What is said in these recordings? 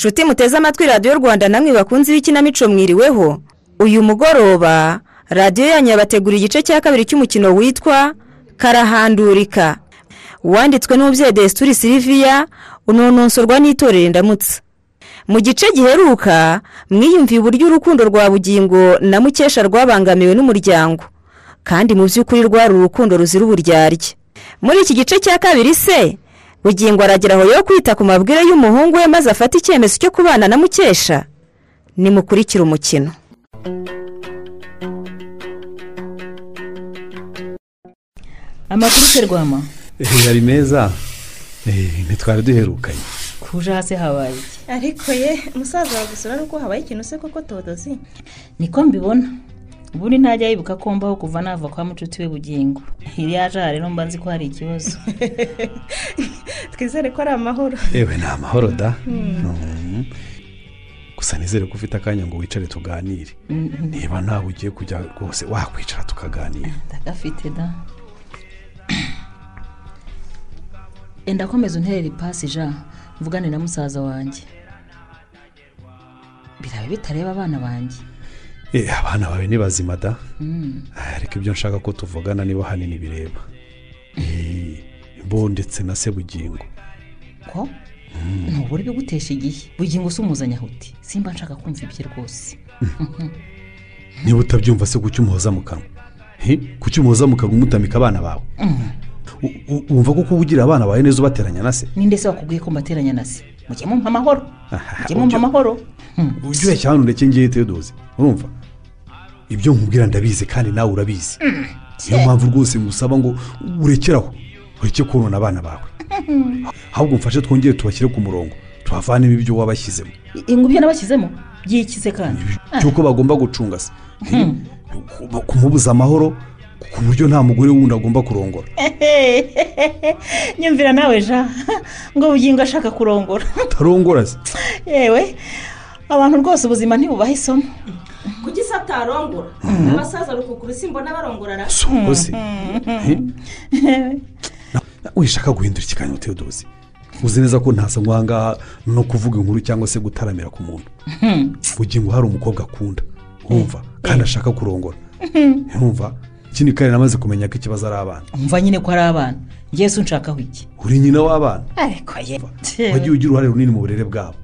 inshuti muteze amatwi radiyo rwanda namwe bakunze ibikinamico mwiriweho. Uyu mugoroba radiyo yanyu yabateguriye igice cya kabiri cy'umukino witwa karahandurika. Wanditswe n'umubyeyi desituri siliviya unononsorwa n'itorero indamutsa mu gice giheruka mwiyumviye uburyo urukundo rwa bugingo na mukesha rwabangamiwe n'umuryango. Kandi mu by'ukuri rwari urukundo ruzira uburyarya. Muri iki gice cya kabiri se bugingo aragera aho yo kwita ku mabwire y'umuhungu we maze afata icyemezo cyo kubana na mukesha. Nimukurikire umukino. Amakuru se rwama. Yari meza? Eh, ntitwari duherukanye. Kuje hasi habaye iki? Ariko ye umusaza wagusura nuko habaye ikintu se koko todozi? Niko mbibona. Ubundi ntajya yibuka ko mbaho kuva nava kwa mucuti we bugingo. Iri yaje aha rero mba nzi ko hari ikibazo. twizere ko ari amahoro. Yewe ni amahoro da. Mm. gusa nizere ko ufite akanya ngo wicare tuganire. Niba ntawe ugiye kujya rwose wakwicara tukaganira. Ndagafite da. Enda komeza unterere ipasi ja. Mvugane na musaza wanjye. Biraba bitareba abana banjye. Eh, abana bawe ni bazima da. Ah, ariko ibyo nshaka ko tuvugana niba hanini bireba. Eh, bo ndetse na sebugingo. Ko? Ntubure bigutesha igihe. Bugingo se umuzanya ahuti. Simba nshaka kumva ibye rwose. Niba utabyumva se kuki umuhoza mu kanwa? Kuki umuhoza mu kanwa umutamika abana bawe? U- wumva ko kuba ugira abana bawe neza ubateranya na se? Ninde se wakubwiye ko mbateranya na se? Mujye mumpa amahoro. Mujye mumpa amahoro. Hmm. ureshya hano ndetse ngiye tedoze urumva? Ibyo nkubwira ndabizi kandi nawe urabizi. Niyo mpamvu rwose ngusaba ngo urekeraho ureke konona abana bawe ahubwo mfashe twongere tubashyire ku murongo tuhavanemo ibyo wabashyizemo. Ingubyo nabashyizemo? Byikize kandi. Cy'uko bagomba gucunga se. Ku- kumubuza amahoro ku buryo nta mugore wundi agomba kurongora. Nyumvira nawe ja ngo bugingo ashaka kurongora. Utarongora se. Yewe abantu rwose ubuzima ntibubahe isomo. Kuki se atarongora? Abasaza rukukuru simbona barongorara? Si ubwo se wishaka guhindura ikiganiro tedoze uzi neza ko ntasa nk'ahangaha no kuvuga inkuru cyangwa se gutaramira ku muntu. Bugingo hari umukobwa akunda. Wumva kandi ashaka kurongora. Ntumva. Ikindi kandi namaze kumenya ko ikibazo ari abana. Umva nyine ko ari abana. Yesu unshakaho iki? Uri nyina w'abana? Wagiye ugira uruhare runini mu burere bwabo.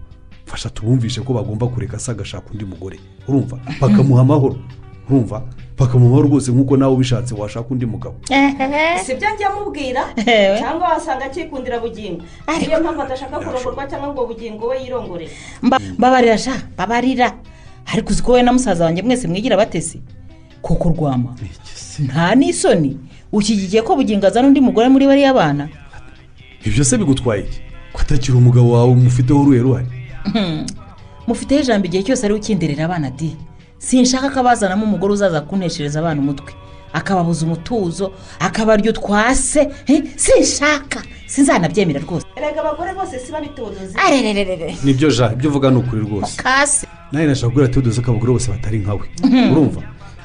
Fasha tubumvishe ko bagomba kureka se agashaka undi mugore. Urumva? Bakamuha amahoro. Urumva? Bakamuha amahoro rwose nk'uko nawe ubishatse washaka undi mugabo. Si byo njya mubwira Ewe. cyangwa wasanga akikundira bugingo. Niyo mpamvu adashaka kurongorwa cyangwa ngo bugingo we yirongore. Mba- mbabarira ja mbabarira ariko uzi ko wowe na musaza wanjye mwese mwigira batesi koko rwama. Nta n'isoni. Ushyigikiye ko bugingo azana undi mugore muri bariya bana? Ibyo se bigutwaye iki? Ko atakiri umugabo wawe umufiteho uruhe ruhare mufiteho ijambo igihe cyose ari ukinderera abana di? Sinshaka ko abazanamo umugore uzaza kunteshereza abana umutwe. Akababuza umutuzo akabarya utwase eh, sinshaka. Sinzanabyemera rwose. Erega abagore bose si babitodoze. Arerererere ni byo ja ibyo uvuga ni ukuri rwose. Nawe nashaka kubwira tedoze ko abagore bose batari nkawe urumva?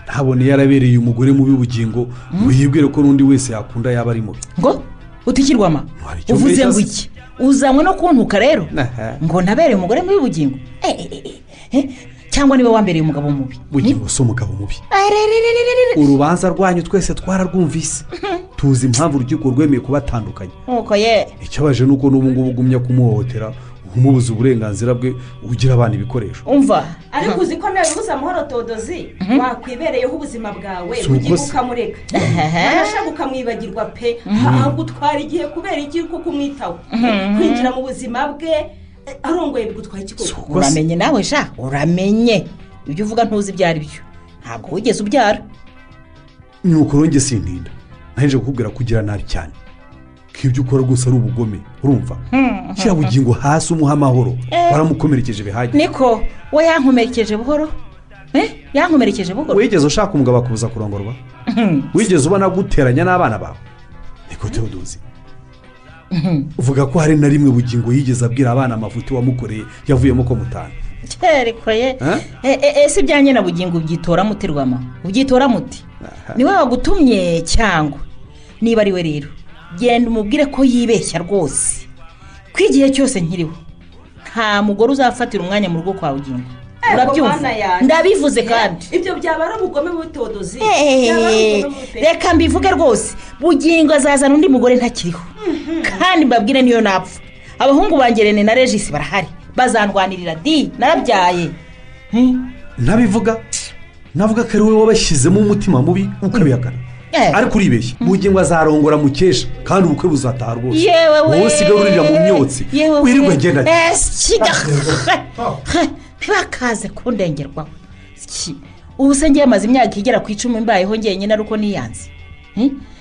Ntabone yarabereye umugore mubi bugingo ngo yibwire ko n'undi wese yakunda yaba ari mubi. Ngo utikirwama? Uvuze ngo iki? Uzanywe no kuntuka rero? Ngo nabereye umugore mubi bugingo eh, eh, eh, cyangwa niba wambereye umugabo mubi? Bugingo si umugabo mubi. Urubanza rwanyu twese twararwumvise. Tuzi impamvu urukiko rwemeye kubatandukanya. Nuko ye. Ikibabaje ni uko n'ubu ngubu ugumya kumuhohotera umubuza uburenganzira bwe ugira abana ibikoresho. Umva. Ariko uzi ko nawe ubuze amahoro todozi? Wakwibereyeho ubuzima bwawe. Ugiye ukamureka. Wanashaka ukamwibagirwa pe. Agutwara igihe kubera iki ko kumwitaho. Kwinjira mu buzima bwe arongoye bigutwaye iki Si koko? Uko se. uramenye nawe sha? Uramenye. Ibyo uvuga ntuzi ibyo ari byo. Ntabwo wigeze ubyara. Ni uko sintinda naje kukubwira kugira nabi cyane. Ko ibyo ukora rwose ari ubugome urumva? Shyira bugingo hasi umuha amahoro. Waramukomerekeje bihagije. Niko? We yankomerekeje buhoro? Eh? Yankomerekeje buhoro? Wigeze ushaka umugabo akubuza kurongorwa? Wigeze ubona guteranya n'abana bawe? Niko tewodozi uvuga ko hari na rimwe bugingo yigeze abwira abana amavuta wamukoreye yavuyemo ko mutana. Ariko ye Eh? E- e- ese ibyanjye na bugingo ubyitora muti rwama? Ubyitora muti? Niwe wagutumye cyangwa? Niba ari we rero. Genda umubwire ko yibeshya rwose. Ko igihe cyose nkiriho. Nta mugore uzafatira umwanya mu rugo kwa bugingo. Urabyumva Bana yanjye. ndabivuze kandi. Ibyo byaba ari ubugome butodozi Eh, reka mbivuge rwose. Bugingo azazana undi mugore ntakiriho. Kandi mbabwire niyo napfa. Abahungu banjye rene na regisi barahari. Bazandwanirira di? Narabyaye. Hmm? ntabivuga navuga ko ari wowe wabashyizemo umutima mubi ukabihakana Eh. ariko uribeshya. Bugingo azarongora mukesha kandi ubukwe buzataha rwose. Yewe we. Wowe usigaye urira mu myotsi. Wirirwa Eh, siga ntibakaze kundengerwaho ubu se ngiye maze imyaka igera ku icumi mbayeho ngenyine ari uko niyanze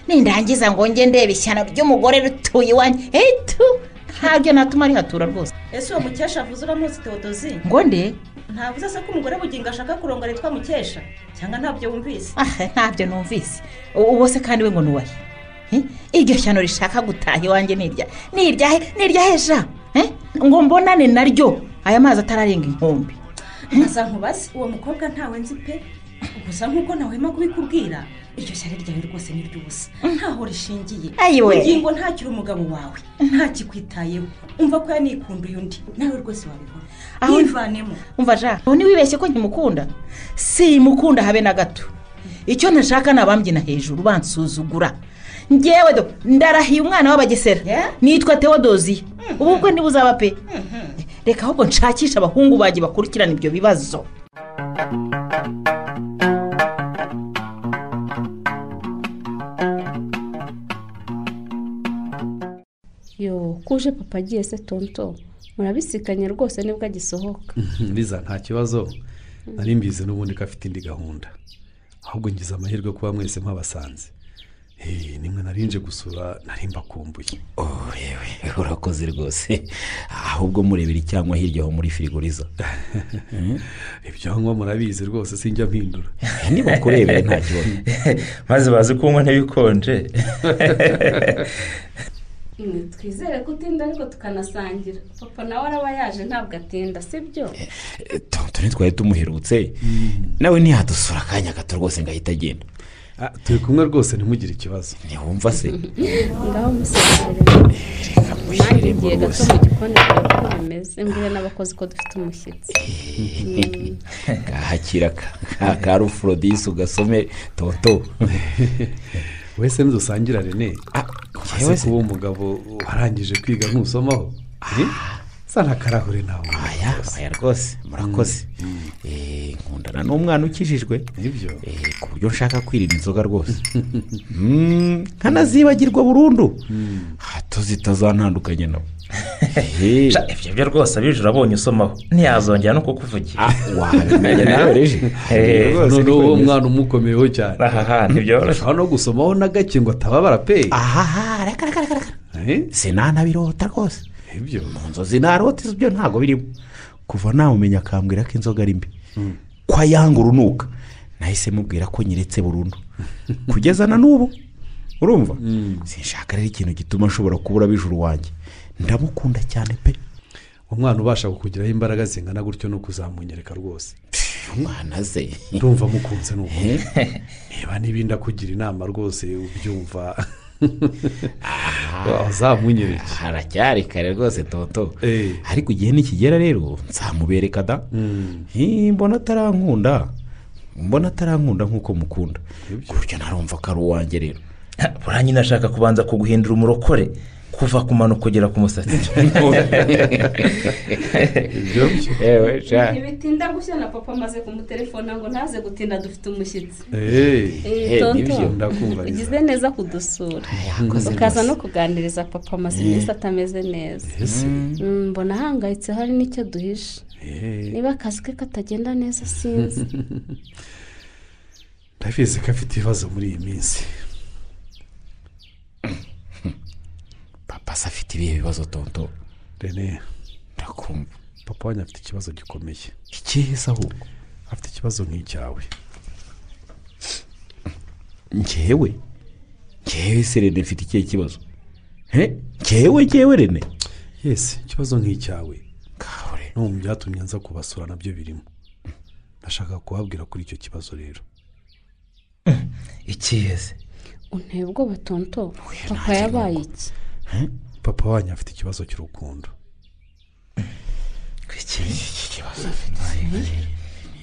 nindangiza ngo njye ndebe ishyano ry'umugore rutuye iwanjye etu ntabyo natuma rihatura rwose. Ese uwo mukesha avuze uramuzi tewodozi ngo nde? Ntavuze se ko umugore bugingo ashaka kurongora yitwa mukesha? Cyangwa ntabyo wumvise? Ah ntabyo numvise. U- uwo se kandi we ngo nuwahe iryo shyano rishaka gutaha iwanjye ni irya ni iryahe ni iryahe ja Eh? ngo mbonane naryo. Aya mazi atararenga inkombe nkaza nkubaze uwo mukobwa ntawe nzi pe? Gusa nk'uko ntawema kubikubwira iryo shyari ryawe rwose ni ry'ubusa. Ntaho rishingiye. Ayiwe. bugingo ntakiri umugabo wawe. Ntakikwitayeho umva ko yanikunduye undi nawe rwose wabikora. Aho- ntivanemo umva ja ubu ntiwibeshye ko nkimukunda simukunda habe na gato. Icyo ntashaka ni abambyina hejuru bansuzugura. Ngewe do ndarahiye umwana w'abagesera. Yeah? nitwa tewodoziya ubu bukwe ntibuzaba pe reka ahubwo nshakishe abahungu banjye bakurikirana ibyo bibazo. Yo kuje papa agiye se tonto. Murabisikanye rwose ni bwo agisohoka. Biza nta kibazo. Nari mbizi n'ubundi ko afite indi gahunda. Ahubwo ngize amahirwe kuba mwese mpabasanze nimwe narinje gusura nari mbakumbuye. Oh yewe urakoze rwose. Ahubwo murebera icyangwa hirya aho muri firigoriza ibyo nywa murabizi rwose sinjya mpindura. Niba kurebera nta kibazo. Maze bazi kunywa ntibikonje twizere ko utinda ariko tukanasangira. Papa nawe araba yaje ntabwo atinda sibyo tonto ntitwari tumuherutse. Nawe ntiyadusura akanya gato rwose ngo ahite agenda. Turi kumwe rwose ntimugire ikibazo. Ntiwumva se? Ngaho reka mushyiremo rwose mu gikoni uko bimeze mbwire n'abakozi ko dufite umushyitsi. Kahakira ka rufurodisi ugasome tonto wese ntidusangira rene? Ah, ese kuba umugabo warangije kwiga ntusomaho Eh? sa n'akarahure nawe aya aya rwose murakoze. Eh, nkundana n'umwana ukijijwe. Nibyo. Eh, ku buryo nshaka kwirinda inzoga rwose. Mm, nkanazibagirwa burundu. Hato zitazantandukanye nawe Eh, ibyo byo rwose abije urabonye usomaho. Ntiyazongera no kukuvugira. Ah, wabimenya nawe Eh, noneho uwo mwana umukomeyeho cyane. Ntibyoroshye ushobora no gusomaho na gake ngo atababara pe. Ahaha reka reka reka reka. Eh? sinanabirota rwose. Ibyo mu nzozi narota ibyo ntabwo birimo. Kuva namumenya akambwira ko inzoga ari mbi. Ko ayanga urunuka. Nahise mubwira ko nyiretse burundu. Kugeza na n'ubu urumva? Sinshaka rero ikintu gituma nshobora kubura bijuru wanjye. Ndamukunda cyane pe. Umwana ubasha kukugiraho imbaraga zingana gutyo no kuzamunyereka rwose. Umwana ze. Ndumva mukunze ni uko Eh, niba n'ibindi akugira inama rwose ubyumva. Wazamunyereke haracyari kare rwose toto Eh. ariko igihe nikigera rero nzamubereka da. Hi, mbona atarankunda mbona atarankunda nk'uko mukunda. Ku buryo narumva ko ari uwanjye rero. Buriya nyine ashaka kubanza kuguhindura umurokore. Kuva ku mano kugera ku musatsi. Ntibitinda gushya na papa amaze kumutelefona ngo ntaze gutinda dufite umushyitsi. Eh, ugize neza. Kudusura. Ukaza no kuganiriza papa amaze iminsi atameze neza. Mm, mbona ahangayitse hari n'icyo duhishe. Niba akazi ke katagenda neza sinzi. Ndabizi ko afite ibibazo muri iyi minsi. Papa se afite ibihe bibazo tonto? Rene ndakumva. papa wanyu afite ikibazo gikomeye. Se ahubwo. Afite ikibazo nk'icyawe. Ngewe ngewe se rene mfite ikihe kibazo? He? Ngewe ngewe rene? Yesi ikibazo nk'icyawe. No mu byatumye nza kubasura na byo birimo. Ndashaka kubabwira kuri icyo kibazo rero. Ikiheze unteye ubwoba tonto. Papa yabaye iki? Papa wanyu afite ikibazo cy'urukundo.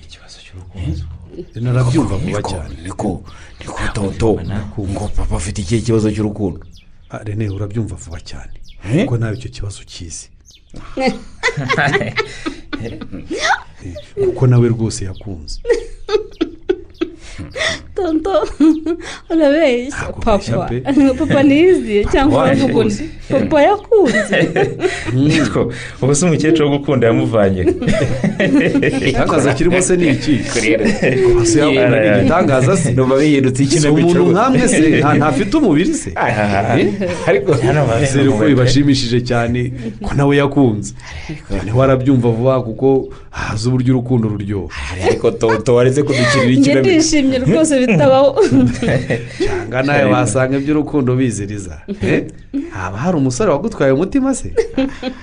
Ikibazo cy'urukundo narabyumva vuba cyane. niko niko tonto. ngo papa afite ikihe kibazo cy'urukundo? Ah, rene urabyumva vuba cyane. Eh? kuko nawe icyo kibazo ukizi. Eh, kuko nawe rwose yakunze. tonto. Urabeshya Ntabwo papa. papa niyiziye cyangwa waje uravuga undi papa yakunze Niko, ubu se umukecuru wo gukunda yamuvanye igitangaza kirimo se ni iki? Se yakunda ni igitangaza se numva bihindutse si ikinamico umuntu rwose. nkamwe se? Nta ntafite umubiri se? Ariko hano nizere ko bibashimishije cyane ko nawe yakunze. Niwe arabyumva vuba kuko hazi uburyo urukundo ruryoha. Ariko tonto waretse kudukirira ikinamico rwose bitabaho cyangwa nawe wasanga iby'urukundo biziriza. Eh? haba hari umusore wagutwaye umutima se?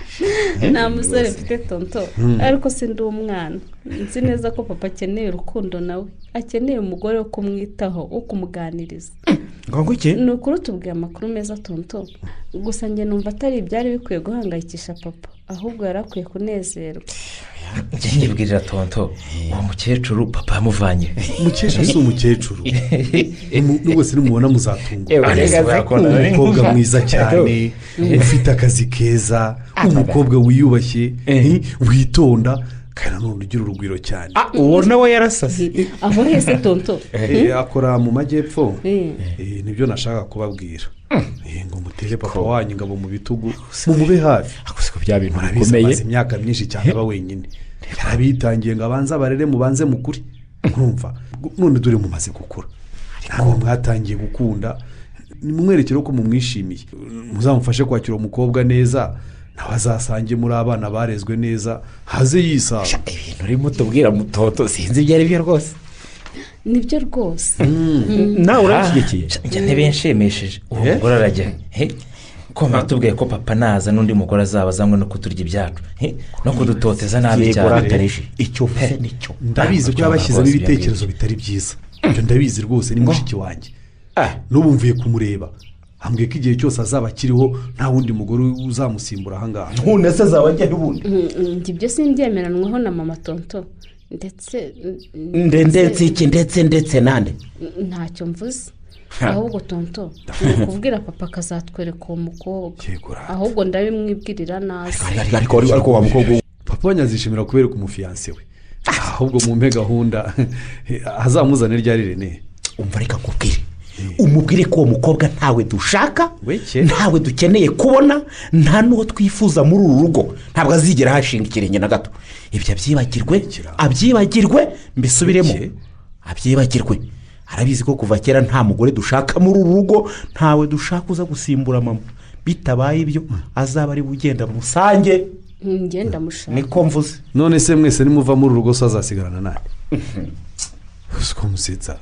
Nta musore mfite tonto. Ariko si ndi umwana. Nzi neza ko papa akeneye urukundo nawe. Akeneye umugore wo kumwitaho wo kumuganiriza ni ukuri tubwiye amakuru meza tonto. Gusa njye numva atari ibyari bikwiye guhangayikisha papa ahubwo yari akwiye kunezerwa. Njye nyibwirira tonto uwo mukecuru papa yamuvanye. Umukecuru si umukecuru. Urakunda ko- nari umukobwa mwiza cyane ufite akazi keza umukobwa wiyubashye eh, witonda kandi nanone ugira urugwiro cyane. Ah, uwo nawe yarasase. Aho hese tonto? Eh, akora mu majyepfo. Eh. Eh, ni byo nashaka kubabwira. Eh, ngo mutere papa wanyu ingabo mu bitugu mumube hafi. Akoze ko bya bintu bikomeye. amaze imyaka myinshi cyane aba wenyine. Yarabitangiye ngo abanze abarere mubanze mu kuri. Nkumva none dore mumaze gukura. Ntabwo mwatangiye gukunda. Nimumwerekere ko mumwishimiye. Muzamufashe kwakira uwo mukobwa neza nawe azasange muri abana barezwe neza. Haze yisanga. Ibintu urimo tubwira mutoto sinzi ibyo ari byo rwose. Ni byo rwose nawe urashyigikiye njye ntibinshimishije uwo Eh? mugore arajya he. Ko batubwiye ko papa naza n'undi mugore azaba azanywe no kuturya ibyacu no kudutoteza nabi cyane icyo uvuze ni cyo ndabizi ko yabashyizemo ibitekerezo bitari byiza ibyo ndabizi rwose ni mushiki wanjye Ah, n'ubu mvuye kumureba ambwiye ko igihe cyose azaba akiriho nta wundi mugore uzamusimbura ahangaha none se azaba ajya n'ubundi njye ibyo simbyemeranwaho na mama tonto ndetse Nde- ndetse iki ndetse ndetse nande? ntacyo mvuze. Ahubwo tonto ni ukubwira papa akazatwereka uwo mukobwa. Ahubwo ndabimwibwirira nazi ariko ariko ariko wa mukobwa papa wanyu azishimira kubereka umufiyanse we. Ahubwo mu mpe gahunda azamuzane ryari rene umva reka nkubwire. Umubwire ko uwo mukobwa ntawe dushaka ntawe dukeneye kubona nta n'uwo twifuza muri uru rugo. Ntabwo azigera hashinga ikirenge na gato. Ibyo abyibagirwe abyibagirwe mbisubiremo. Abyibagirwe. Arabizi ko kuva kera nta mugore dushaka muri uru rugo ntawe dushaka uza gusimbura mama. Bitabaye ibyo azaba ari bugenda musange. Ngenda mushaka niko mvuze. None se mwese nimuva muri uru rugo so azasigarana nande uzi ko musetsa?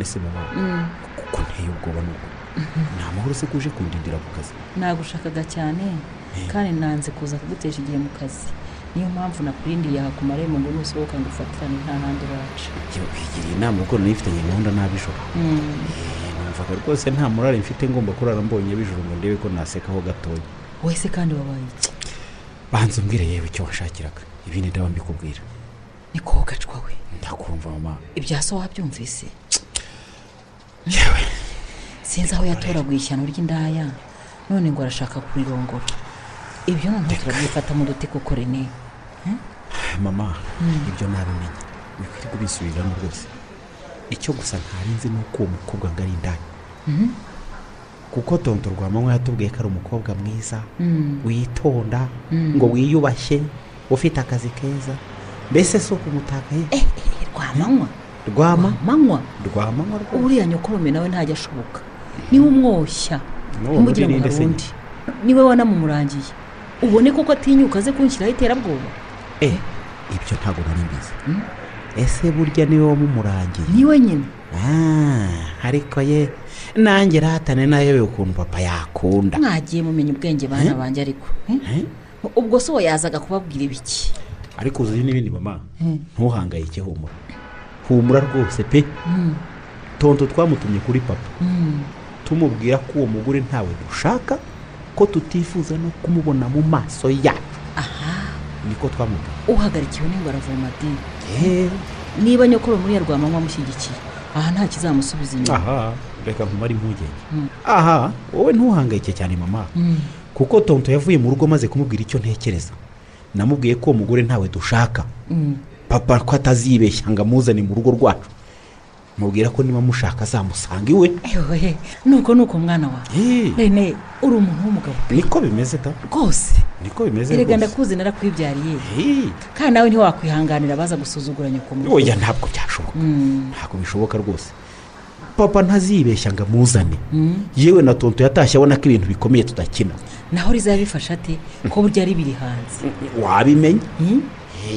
None se mama kuko nteye ubwoba n'ubwo ni amahoro se kuje kundindira ku kazi. Nagushakaga cyane kandi nanze kuza kugutesha igihe mu kazi. Niyo mpamvu nakurindiye aha ku marembo ngo nusohoka ngo ufatirane nta handi uraca Yewe, kwigiriye inama kuko nayifitanye gahunda n'abijoro. Numvaga rwose nta murare mfite ngomba kurara mbonye abijoro ngo ndebe ko nasekaho gatoya. Wese kandi wabaye iki? Banza umbwire yewe icyo washakiraga. Ibindi ndaba mbikubwira. Ni kogacwa we ndakumva mama. Ibya so wabyumvise? Yewe. Sinzi aho yatoraguye ishyano ry'indaya none ngo arashaka kurirongora. Ibyo noneho turabyifatamo dute koko rene mama ibyo nabimenye bikwiye kubisubiramo rwose. Icyo gusa ntarinzi ni uko uwo mukobwa ngo ari indaya. Kuko tonto rwamanywa yatubwiye ko ari umukobwa mwiza witonda ngo wiyubashye ufite akazi keza. Mbese si ukumutaka ye rwamanywa rwama? Manywa rwamanywa rwose. Uriya nyokorome nawe ntajya ashoboka. Niwe umwoshya ntimugire ngo hari undi ni we wanamumurangiye. Ubone koko atinyuka aze kunshyiraho iterabwoba? Eh ibyo ntabwo nari mbizi. Ese burya ni we wamumurangiye? Niwe nyine Ah, ariko ye nanjye ratane na yo ukuntu papa yakunda. Mwagiye mumenya ubwenge bana Eh? banjye ariko. Eh? Eh? ubwo uwo yazaga kubabwira ibiki? Ariko uzi n'ibindi mama? Ntuhangayike humura. Humura rwose pe. Tonto twamutumye kuri papa. Tumubwira ko uwo mugore ntawe dushaka ko tutifuza no kumubona mu maso yacu. Niko twamubwira uhagarikiwe n'ingwara vomadine Eh, niba nyokoro muri ya rwamanywa amushyigikiye aha nta kizamusubiza inyuma. Aha reka nkumare impungenge. Aha wowe ntuhangayike cyane mama. Kuko tonto yavuye mu rugo maze kumubwira icyo ntekereza. Namubwiye ko uwo mugore ntawe dushaka. Papa ko atazibeshya ngo amuzane mu rugo rwacu mubwira ko niba mushaka azamusanga iwe. Ewe nuko nuko mwana wawe. Rene uri umuntu w'umugabo. Niko bimeze da rwose. Niko bimeze erega rwose. ndakuzi narakwibyariye kandi nawe ntiwakwihanganira abaza gusuzugura nyoko oya ntabwo byashoboka. Mm. ntabwo bishoboka rwose. Papa ntazibeshya ngo amuzane. Yewe na tonto yatashye abona ko ibintu bikomeye tudakina. Naho rizabifasha ate ko burya ari biri hanze. Wabimenya? Eh,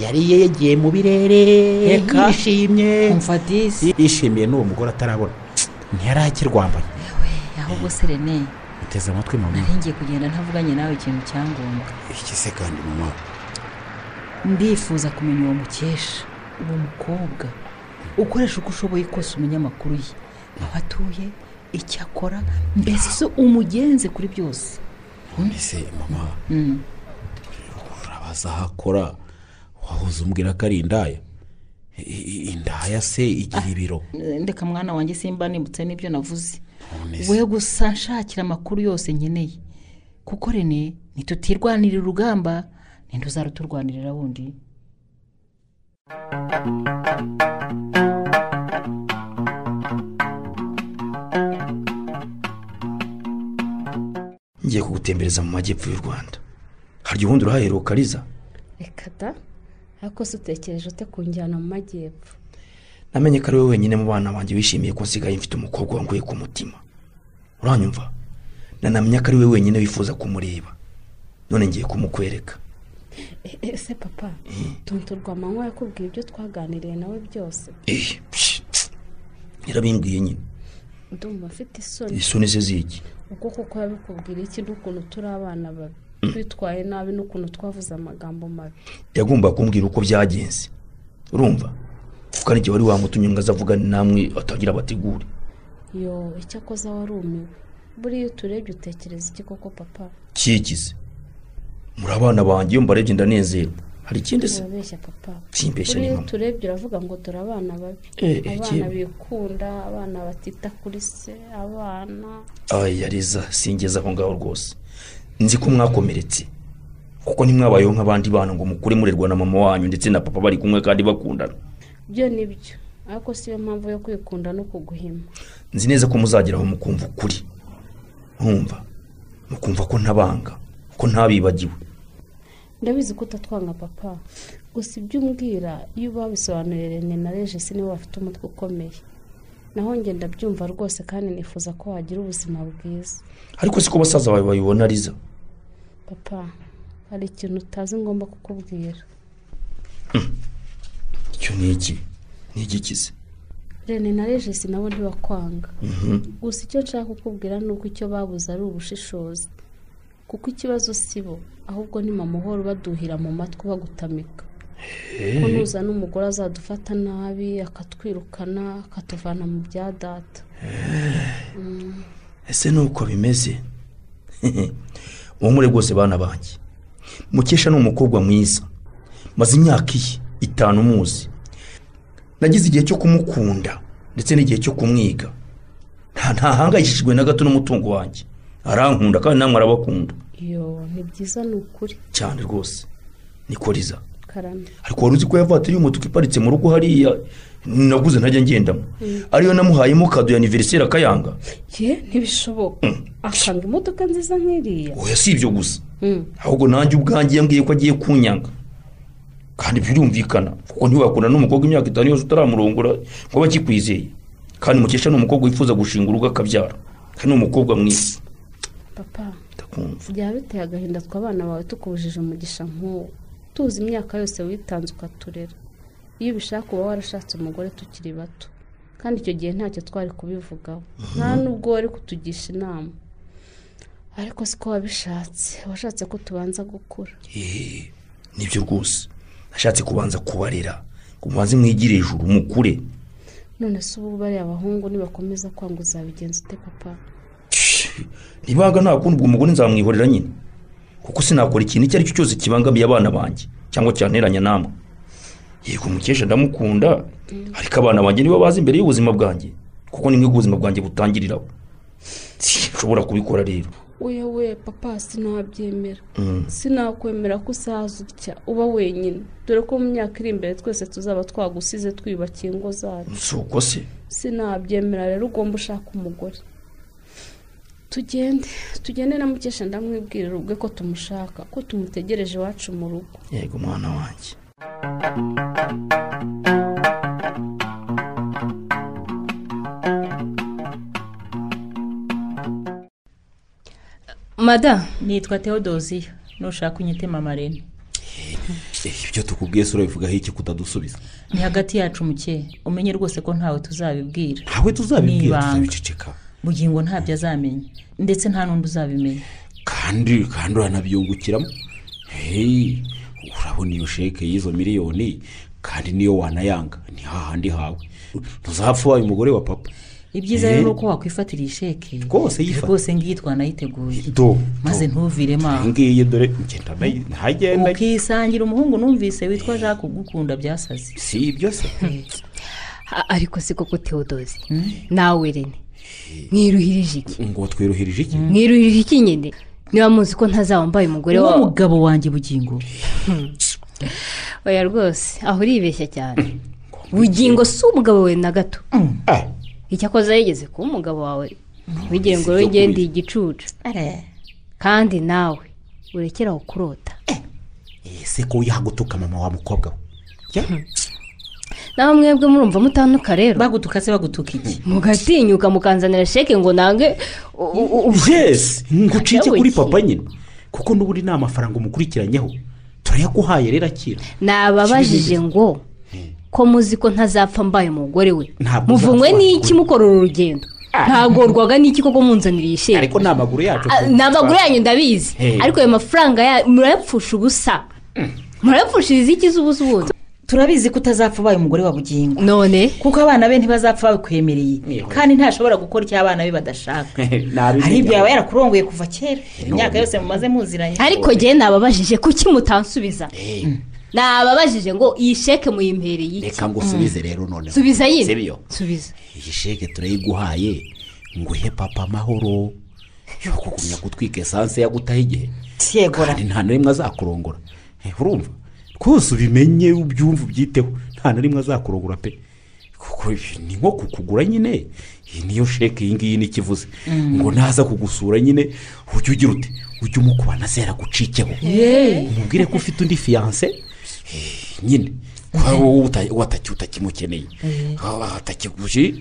yari yegeye mu birere. Yishimye. Yishimiye n'uwo mugore atarabona. Ntiyari akirwambaye ahubwo se rene. Uteze amatwi mama. Nari ngiye kugenda ntavuganye nawe ikintu cyangombwa iki se kandi mama? Ndifuza kumenya uwo mukesha uwo mukobwa. Ukoresha uko ushoboye kose umenya amakuru ye aho atuye icyo akora mbese umugenze kuri byose? Ese mama? Mm. urabaza aho akora. Wahoze umbwira ko ari indaya? Indaya se igira ibiro? ndeka mwana wanjye simba nibutse n'ibyo navuze. We gusa nshakira amakuru yose nkeneye. Kuko rene ntitutirwanirira urugamba ninde uzaruturwanirira wundi. Ngiye kugutembereza mu majyepfo y'u rwanda. Harya ubundi urahaheruka riza reka da. Ariko se utekereje ute kunjyana mu majyepfo? Namenye ko ari wowe wenyine mu bana banjye wishimiye ko nsigaye mfite umukobwa wanguye ku mutima. Uranyumva? Nanamenya ko ari we wenyine wifuza kumureba. None ngiye kumukwereka. E- ese papa tonto rwamanywa yakubwiye ibyo twaganiriye nawe byose? Eh yarabimbwiye nyine. Ndumva mfite isoni. Isoni ze ziki ubwo kuko yabikubwira iki? N'ukuntu turi abana babi. Twitwaye nabi n'ukuntu twavuze amagambo mabi. Yagomba kumbwira uko byagenze. Urumva? Kuko ari igihe wari wamutumye ngo aze avugane namwe atagira bategure yo icyakoze warumiwe buriya iyo uturebye utekereza iki koko papa? Kikize muri abana banjye iyo mbarebye ndanezerwa. Hari ikindi se? Urabeshya papa. Simbeshya ni mama. uturebye uravuga ngo dore abana babi. Eh, eh, abana bikunda abana batita kuri se abana. Aya riza singeze aho ngaho rwose. Nzi ko mwakomeretse. Kuko ntimwabayeho nk'abandi bana ngo mukure murerwa na mama wanyu ndetse na papa bari kumwe kandi bakundana. Byo ni byo ariko si yo mpamvu yo kwikunda no kuguhima. Nzi neza ko muzageraho mukumva ukuri. Nkumva. Mukumva ko ntabanga ko ntabibagiwe. Ndabizi ko utatwanga papa. Gusa ibyo umbwira iyo babisobanuriye rene na regisi nibo bafite umutwe ukomeye. Naho njye ndabyumva rwose kandi nifuza ko wagira ubuzima bwiza. Ariko siko basaza bawe babibona riza papa hari ikintu utazi ngomba kukubwira. Icyo ni iki? Ni igikize rene na regisi nabo ntibakwanga. Gusa icyo nshaka kukubwira ni uko icyo babuze ari ubushishozi. Kuko ikibazo si bo ahubwo ni mama uhora ubaduhira mu matwi bagutamika. Ko nuzana umugore azadufata nabi akatwirukana akatuvana mu bya data. Ese ni uko bimeze? Muri rwose bana banjye. Mukesha ni umukobwa mwiza. Maze imyaka iyi itanu muzi. Nagize igihe cyo kumukunda ndetse n'igihe cyo kumwiga. Nta ntahangayikishijwe na gato n'umutungo wanjye. Arankunda kandi namwe arabakunda. Iyo ni byiza ni ukuri. Cyane rwose. Niko riza. Karame ariko wari uzi ko yavatiriye umutuku iparitse mu rugo hariya? Naguze ntajya ngendamo. Ariyo namuhayemo kado ya aniveriseri akayanga. Ye ntibishoboka. Akanga imodoka nziza nk'iriya. Oya si ibyo gusa. Mm. ahubwo nanjye ubwanjye yambwiye ko agiye kunyanga. Kandi birumvikana kuko ntiwakunda n'umukobwa imyaka itanu yose utaramurongora ngo abe akikwizeye. Kandi mukesha ni umukobwa wifuza gushinga urugo akabyara. Kandi ni umukobwa mwiza. Papa ndakumva. byaba biteye agahinda twe abana bawe tukubujije umugisha nk'uwo. Tuzi imyaka yose witanze ukaturera. Iyo ubishaka uba warashatse umugore tukiri bato kandi icyo gihe ntacyo twari kubivugaho. Nta nubwo wari kutugisha inama. Ariko siko wabishatse washatse ko tubanza gukura. Nibyo rwose. Nashatse kubanza kubarera ngo mubanze mwigire hejuru mukure. None se ubu bariya abahungu nibakomeza kwanga uzabigenza ute papa? Nibaga nta kundi ubwo umugore nzamwihorera nyine. Kuko sinakora ikintu icyo ari cyo cyose kibangamiye abana banjye cyangwa cyanteranya namwe. Yego mukesha ndamukunda ariko abana banjye nibo bazi imbere y'ubuzima bwanjye kuko nimwe ubuzima bwanjye butangiriraho sinshobora kubikora rero. We we papa sinabyemera. Mm. sinakwemera ko usaza utya uba wenyine. Dore ko mu myaka iri imbere twese tuzaba twagusize twiyubakiye ingo zacu. Si uko se? Sinabyemera rero ugomba ushaka umugore. Tugende tugende na mukesha ndamwibwirira ubwe ko tumushaka ko tumutegereje iwacu mu rugo. Yego mwana wanjye. Mada nitwa teodosiyo nushaka unyite mama rene ibyo tukubwiye se urabivugaho iki kutadusubiza? Ni hagati yacu muke umenye rwose ko ntawe tuzabibwira. Ntawe tuzabibwira tuzabiceceka. Bugingo ntabyo azamenya. Ndetse nta n'undi uzabimenya. Kandi kandi uranabyungukiramo hey urabona iyo sheke y'izo miliyoni kandi niyo wanayanga ni hahandi hawe. Ntuzapfa ubaye umugore wa papa. Ibyiza Eh. rero ni uko wakwifatira iyi sheke Rwose yifata. rwose ngiyi twanayiteguye do maze ntuviremo aho. Ngiye dore ngenda ntagenda ukisangira umuhungu numvise witwa jacques ugukunda byasaze. Si ibyo se A- ariko si koko tewodozi nawe rene mwiruhirije iki? Ngo twiruhirije iki? Mwiruhirije iki nyine niba muzi ko ntazaba mbaye umugore wawe mugabo wanjye bugingo. Oya rwose aho uribeshya cyane. Bugingo si umugabo we na gato? Eh, icyakoze yigeze kuba umugabo wawe? Wigire ngo wowe ngende igicucu. Kandi nawe urekere aho kurota ese ko yagutuka mama wa mukobwa we? Ya, nawe mwebwe murumva mutanuka rero. Bagutuka se bagutuka iki? Mugatinyuka mukanzanira sheke ngo nange u- u- u- yes! Ngucike kuri papa nyine. Kuko n'ubundi nta mafaranga umukurikiranyeho. Turayaguhaye rero akira. Nababajije ngo ko muzi ko ntazapfa mbaye umugore we. Uzapfa. n'iki mukora uru rugendo ntagorwaga n'iki koko munzanira iyi sheke? Ariko ni amaguru yacu Ah, ni amaguru yanyu ndabizi. Hey. ariko ayo mafaranga ya- murayapfusha ubusa. Murayapfushiriza iki z'ubusa ubundi? Turabizi ko utazapfa ubaye umugore wa bugingo. None? Kuko abana be ntibazapfa babikwemereye kandi ntashobora gukora icyo abana be badashaka. Hari ibyo yaba yarakurongoye kuva kera. Imyaka yose mumaze muziranye ariko njyewe nababajije kuki mutansubiza? Nababajije ngo iyi sheke muyimpereye iki? Reka ngo usubize rero noneho subiza yine? Subiza. Iyi sheke turayiguhaye ngo ihe papa amahoro. Yo kugumya gutwika esanse yagutaho igihe. Kandi nta na rimwe azakurongora. Eh, urumva? Rwose ubimenye ubyumve ubyiteho. Nta na rimwe azakurongora pe. Kuko ni nko kukugura nyine. Iyi niyo sheke iyi ngiyi n'ikivuze ngo naza kugusura nyine ujye ugira ute ujye umukubana zera agucikeho umubwire ko ufite undi fiyanse eh, nyine. Ko wowe wataki- utakimukeneye. Ah, atakiguje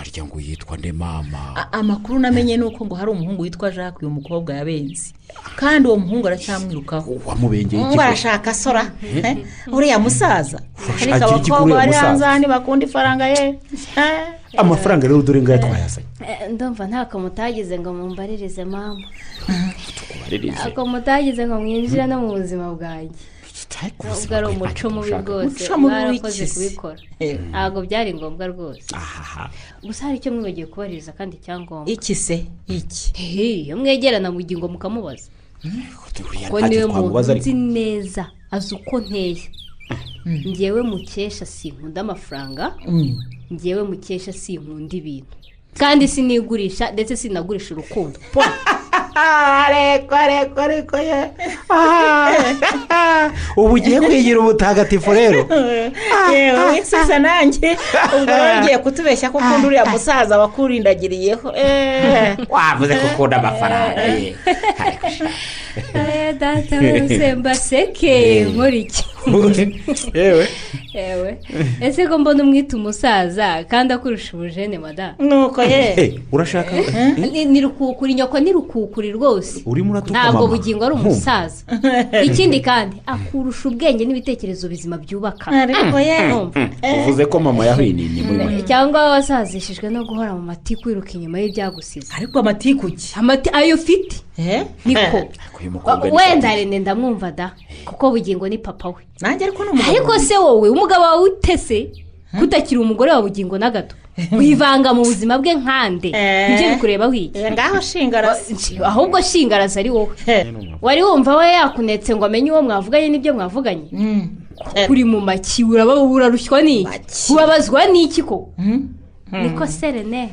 harya ngo yitwa nde mama? A- amakuru namenye ni uko ngo hari umuhungu witwa jacques uyu mukobwa yabenze kandi uwo muhungu aracyamwirukaho wamubengeye ikigo arashaka sora Eh, uriya musaza. Ariko abakobwa bari hanze aha ntibakunda ifaranga ye. Eh. amafaranga rero dore ngayo twayazanye Eh, ndumva ntako mutagize ngo mumbaririze mama. Ntako mutagize ngo mwinjire no mu buzima bwanjye. Nubwo ari umuco mubi rwose. Mwarakoze kubikora. Eh. ntabwo byari ngombwa rwose. Gusa hari icyo mwibagiwe kubaririza kandi icyangombwa iki se? Iki? Iyo mwegerana mu ngo mukamubaza. Ko ntacyo ni we muntu ariko. neza azi uko nteye. Ngewe mukesha sinkunda amafaranga. Mm. ngewe mukesha sinkunda ibintu. Kandi sinigurisha ndetse sinagurisha urukundo. areko areko areko ye ubu ugiye kwigira umutagatifu rero. Yewe winsisa nanjye. Ubwo ugiye kutubeshya ko ukunda uriya musaza wakurindagiriyeho Eh. wavuze ko ukunda amafaranga. Ye. Eh, data mbaseke iki yewe yewe ese ko mbona umwita umusaza kandi akurusha ubujene madamu nuko ye. Eh, urashaka Ni- rukukuri nyoko ni rukukuri rwose. Urimo uratuka ntabwo bugingo ari Nkumva. umusaza. Ikindi kandi akurusha ubwenge n'ibitekerezo bizima byubaka. Numva. uvuze ko mama muri make cyangwa wasazishijwe no guhora mu matiku wiruka inyuma y'ibyagusize ariko amatiku ki? Amati ayo ufite? Niko wenda rene ndamwumva da? Kuko bugingo ni papa we. Nanjye ariko ni umugabo ariko se wowe umugabo wawe utese? Kutakiri umugore wa bugingo na gato? Wivanga mu buzima bwe nkande Eh. ni byo bikurebaho iki Eh, ngaho shingarasi Nci- ahubwo shingaraza ari wowe. Wari wumva we yakunetse ngo amenye uwo mwavuganye n'ibyo mwavuganye? Uri mu maki uraba urarushywa n'iki ubabazwa n'iki ko? Niko serene.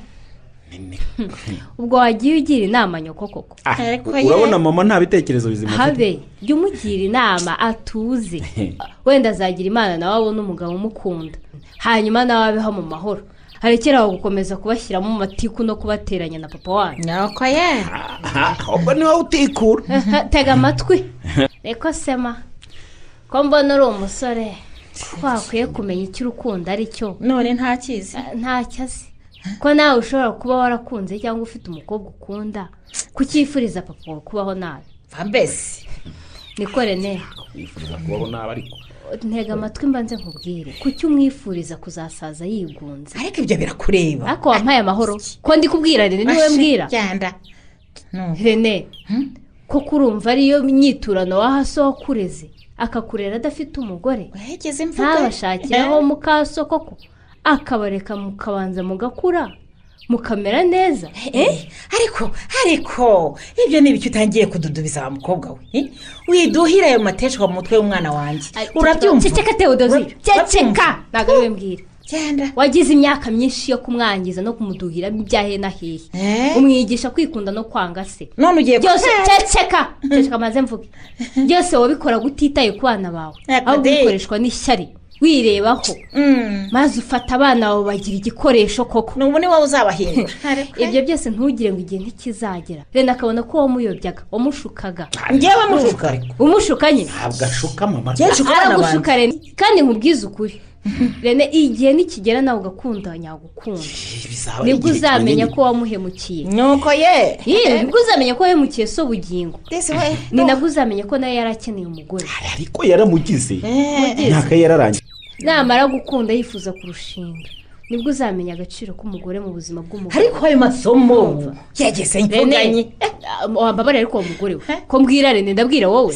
ubwo wagiye ugira inama nyoko koko Ah, Ariko ye. urabona mama nta bitekerezo bizima afite. Habe jya umugira inama atuze. Wenda azagira imana nawe abone umugabo umukunda. Hanyuma nawe abeho mu mahoro. Harekera aho gukomeza kubashyiramo amatiku no kubateranya na papa wanyu. Nuko ye. Ah, ahubwo ni wowe utikura. Tega amatwi. Reko sema. Ko mbona uri umusore. Ko wakwiye kumenya icyo urukundo ari cyo none ntakizi ntacyo azi ko nawe ushobora kuba warakunze cyangwa ufite umukobwa ukunda kucyifuriza papa wawe kubaho nabi mbese. Niko rene? Yifuriza kubaho nabi ariko. Ntega amatwi mbanze nkubwire. Kuki umwifuriza kuzasaza yigunze? Ariko ibyo birakureba. Ariko wampaye amahoro. Ko ndi kubwira rene? Niwe mbwira. Rene koko urumva ariyo myiturano waha so wakureze akakurera adafite umugore. Wahegeze imvugo. Ntabashakiraho mukaso koko. Akabareka mukabanza mugakura mukamera neza. Eh, ariko ariko ibyo ni ibiki utangiye kududubiza wa mukobwa we? Eh? widuhira ayo mateshwa mu mutwe w'umwana wanjye. Urabyumva? Ceceka tewodozi Ura- ceceka. ntabwo ari we mbwira. Wagize imyaka myinshi yo kumwangiza no kumuduhira ibyahe na hehe Eh? umwigisha kwikunda no kwanga se. None ugiye byose ceceka. Ceceka maze mvuge. Byose wabikora utitaye ku bana bawe. Ahubwo bikoreshwa n'ishyari. Wirebaho. Mm. maze ufata abana bawe bagira igikoresho koko. Nubu ni wowe uzabahindura. Ibyo byose ntugire ngo igihe ntikizagera. Renda akabona ko wamuyobyaga wamushukaga. Njyewe mushuka ariko umushuka nyine. Ntabwo ashuka mama. Aragushuka rene kandi nkubwize ukuri. rene igihe nikigera nawe ugakunda nyagukunda. Nibwo uzamenya ko wamuhemukiye. Nuko ye. Ye, ni bwo uzamenya ko wahemukiye so bugingo. Disi we ni nabwo uzamenya ko nawe yari akeneye umugore. Ariko yaramugize. Eh, imyaka ye yararangiye namara gukunda yifuza kurushinga. Nibwo uzamenya agaciro k'umugore mu buzima bw'umugore ariko ayo masomo yageze mvuganye rene wambabarira ariko uwo mugore we. Ko mbwira rene ndabwira wowe.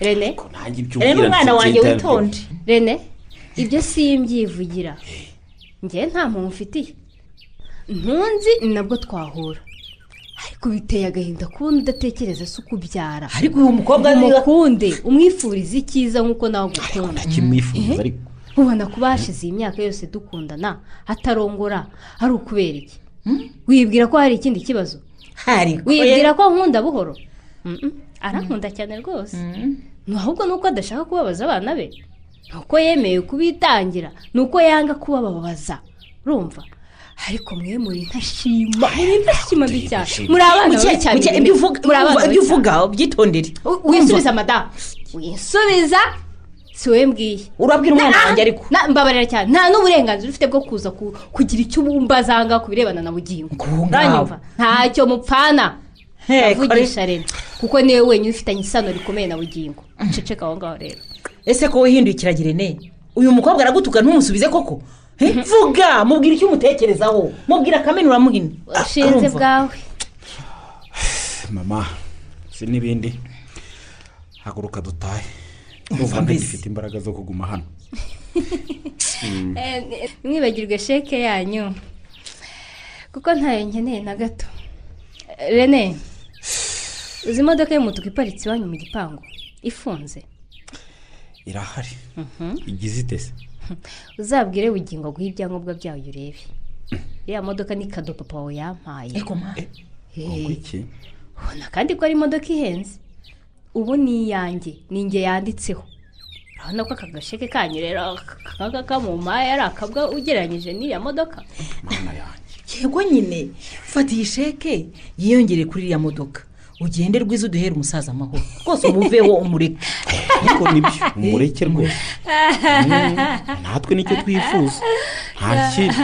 Rene. Ubwira umwana wanjye witonde. Rene? Ibyo simbyivugira. Njye nta muntu mfitiye. Ntunzi ni nabwo twahura. Ariko biteye agahinda kubona udatekereza se uko ubyara ariko uyu mukobwa niba umukunde umwifurize icyiza nk'uko nawe kimwifuza ariko ubona kuba hashize iyi myaka yose dukundana hatarongora ari ukubera iki? Wibwira ko hari ikindi kibazo? Wibwira ko nkunda buhoro? Arankunda cyane rwose. Ni ahubwo ni uko adashaka kubabaza abana be. Uko yemeye kubitangira ni uko yanga kubababaza urumva? Ariko mwe muri ntashima. Muri ntashima mbi cyane muri abana babi cyane. Ibyo uvuga- muri abana babi ibyo cyane. uvuga byitondere wisubiza madamu wisubiza si wowe mbwiye. Urabwira umwana Na- wanjye ariko. mbabarira cyane. Nta n'uburenganzira ufite bwo kuza ku- kugira icyo ngaha ku birebana na bugingo. Ntacyo mupfana. Hey, avugisha rero. Kuko ni we wenyine ufitanye isano rikomeye na bugingo. Ceceka aho ngaho rero. Ese ko wihinduye ikiragire ne uyu mukobwa aragutuka ntumusubize koko? Eh, vuga! Mubwira icyo umutekerezaho. Mubwira akamena uramuhina ushinze bwawe. Mama si n'ibindi. Haguruka dutahe. Numva mbese. imbaraga zo kuguma hano. Eh, mwibagirwe sheke yanyu. Kuko ntayo nkeneye na gato. Eh, rene uzi imodoka y'umutuku iparitse iwanyu mu gipangu? Ifunze. Irahari. Igize itese uzabwire bugingo aguhe ibyangombwa byayo urebe iriya modoka ni kado papa wawe yampaye. Eh, ubona kandi ko ari imodoka ihenze. Ubu ni iyanjye ni inge yanditseho. Urabona ko aka gasheke kanyu rero nk'aka kamumaye ari akabwa ugereranyije n'iriya modoka. Yego nyine fata iyi sheke yiyongere kuri iriya modoka. Ugende rwiza uduhere umusaza amahoro. Rwose umuveho umureke. Ariko ni byo umureke rwose. Mm, natwe ni cyo twifuza. Nta kindi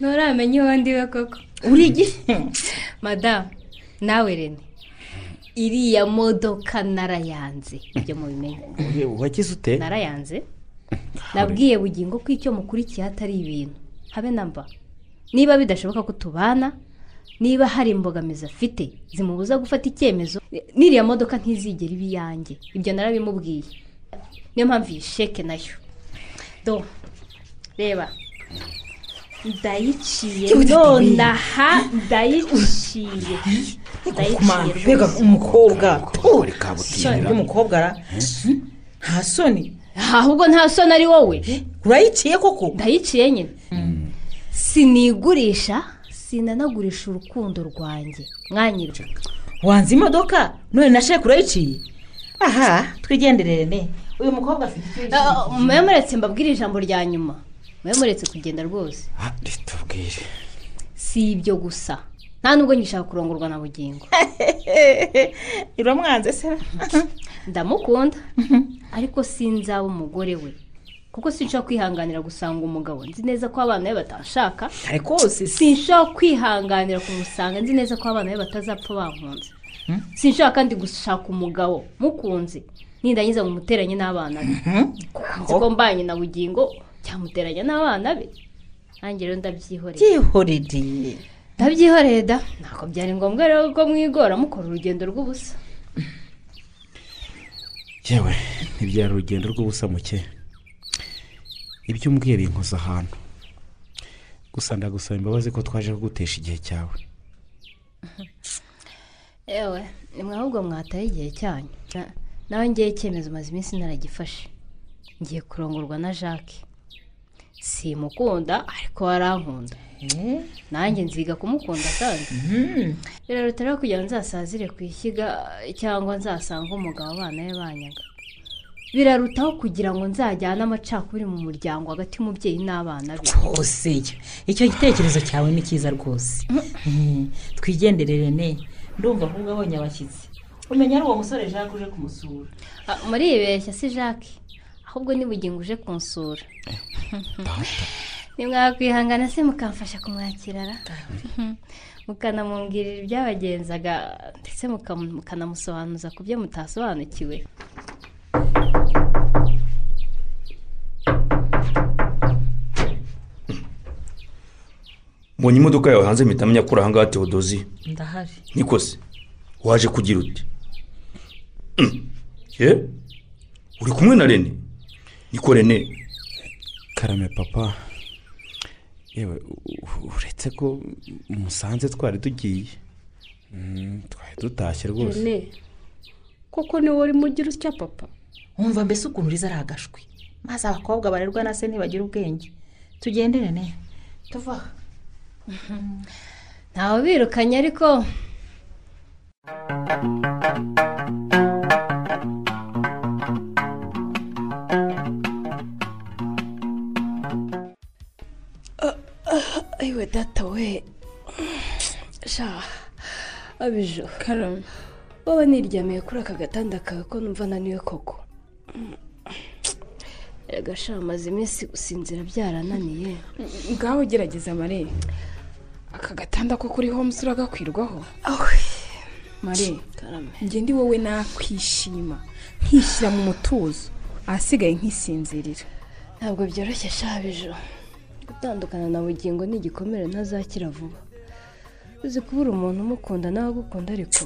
nturamenya uwo ndiwe koko. Uri igihe. Madamu nawe rene iriya modoka narayanze. Ibyo mubimenye. Wagize ute? Narayanze. Nabwiye bugingo ko icyo mukurikiye atari ibintu. Habe na mba niba bidashoboka ko tubana niba hari imbogamizi afite zimubuza gufata icyemezo. N'iriya modoka ntizigera iba iyanjye. Ibyo narabimubwiye. Niyo mpamvu iyi sheke na yo. Do reba. Ndayiciye. Nonaha ndayiciye. Ndayiciye mbega rwose. umukobwa. Ra. Nta soni. Ahubwo nta soni ari wowe. Urayiciye koko? Ndayiciye nyine. Sinigurisha. Sinanagurisha urukundo rwanjye. Mwanyirwa wanze imodoka? None na sheke urayiciye aha. Twigenderere ne uyu mukobwa afite icyo yishimiye. mube muretse mbabwire ijambo rya nyuma. Mube muretse kugenda rwose. Ah, ritubwire. Si ibyo gusa. Nta nubwo ngishaka kurongorwa na bugingo. Uramwanze se. Ndamukunda. Ariko sinzaba umugore we. Kuko sinshobora kwihanganira gusanga umugabo. Nzi neza ko abana be batashaka. Ariko hose si. Sinshobora kwihanganira kumusanga. Nzi neza ko abana be batazapfa bankunze sinshobora kandi gushaka umugabo. Mukunze. Nindangiza ngo muteranye n'abana be. Kuko nzi ko mbanye na bugingo. Cyamuteranya n'abana be. Nanjye rero ndabyihoreye. Byihorere ndabyihoreye da. Ntabwo byari ngombwa rero ko mwigora mukora urugendo rw'ubusa. Yewe ntibyari urugendo rw'ubusa muke. Ibyo umbwiye binkoza ahantu. Gusa ndagusaba imbabazi ko twaje kugutesha igihe cyawe. Yewe nimwe ahubwo mwataye igihe cyanyu. Na- nawe ngewe icyemezo maze iminsi naragifashe. Ngiye kurongorwa na jacques. Simukunda ariko arankunda nanjye nziga kumukunda kandi. Biraruta rero kugira ngo nzasazire ku ishyiga cyangwa nzasange umugabo abana be banyaga. Birarutaho kugira ngo nzajyane amacakubiri mu muryango hagati y'umubyeyi n'abana be. Rwose icyo. Gitekerezo cyawe ni cyiza rwose. Mm, twigenderere ne ndumva ahubwo abonye abashyitsi umenya ari uwo musore jacques uje kumusura. Ah, muribeshya si jacques? Ahubwo ni bugingo uje kunsura. Nimwakwihangana se mukamfasha kumwakirara mukanamubwirira ibyabagenzaga ndetse mukanamusobanuza ku byo mutasobanukiwe. Mbonye imodoka yawe hanze mpita menya ko uri ahangaha tewodozi ndahari. Niko se waje kugira uti. Mm. ye? Uri kumwe na rene? Niko rene? Karame papa. Yewe uretse ko musanze twari tugiye. Mm, twari dutashye rwose. Rene koko ni we urimo ugira utya papa? Wumva mbese ukuntu uriza ari agashwi maze abakobwa barerwa na se ntibagira ubwenge. Tugendere ne? Tuva ntawe birukanye ariko. Ayiwe data we. Sha abijo karame wowe niryamiye kuri aka gatanda kawe ko numva ananiwe koko. Erega sha maze iminsi gusinzira byarananiye. Ngaho gerageza mare aka gatanda ko kuri homusi uragakwirwaho? Mare njye ndi wowe nakwishima. Nkishyira mu mutuzo. Ahasigaye nkisinzirira. Ntabwo byoroshye sha abijo gutandukana na bugingo ni igikomere ntazakira vuba. Uzi kubura umuntu umukunda nawe agukunda ariko?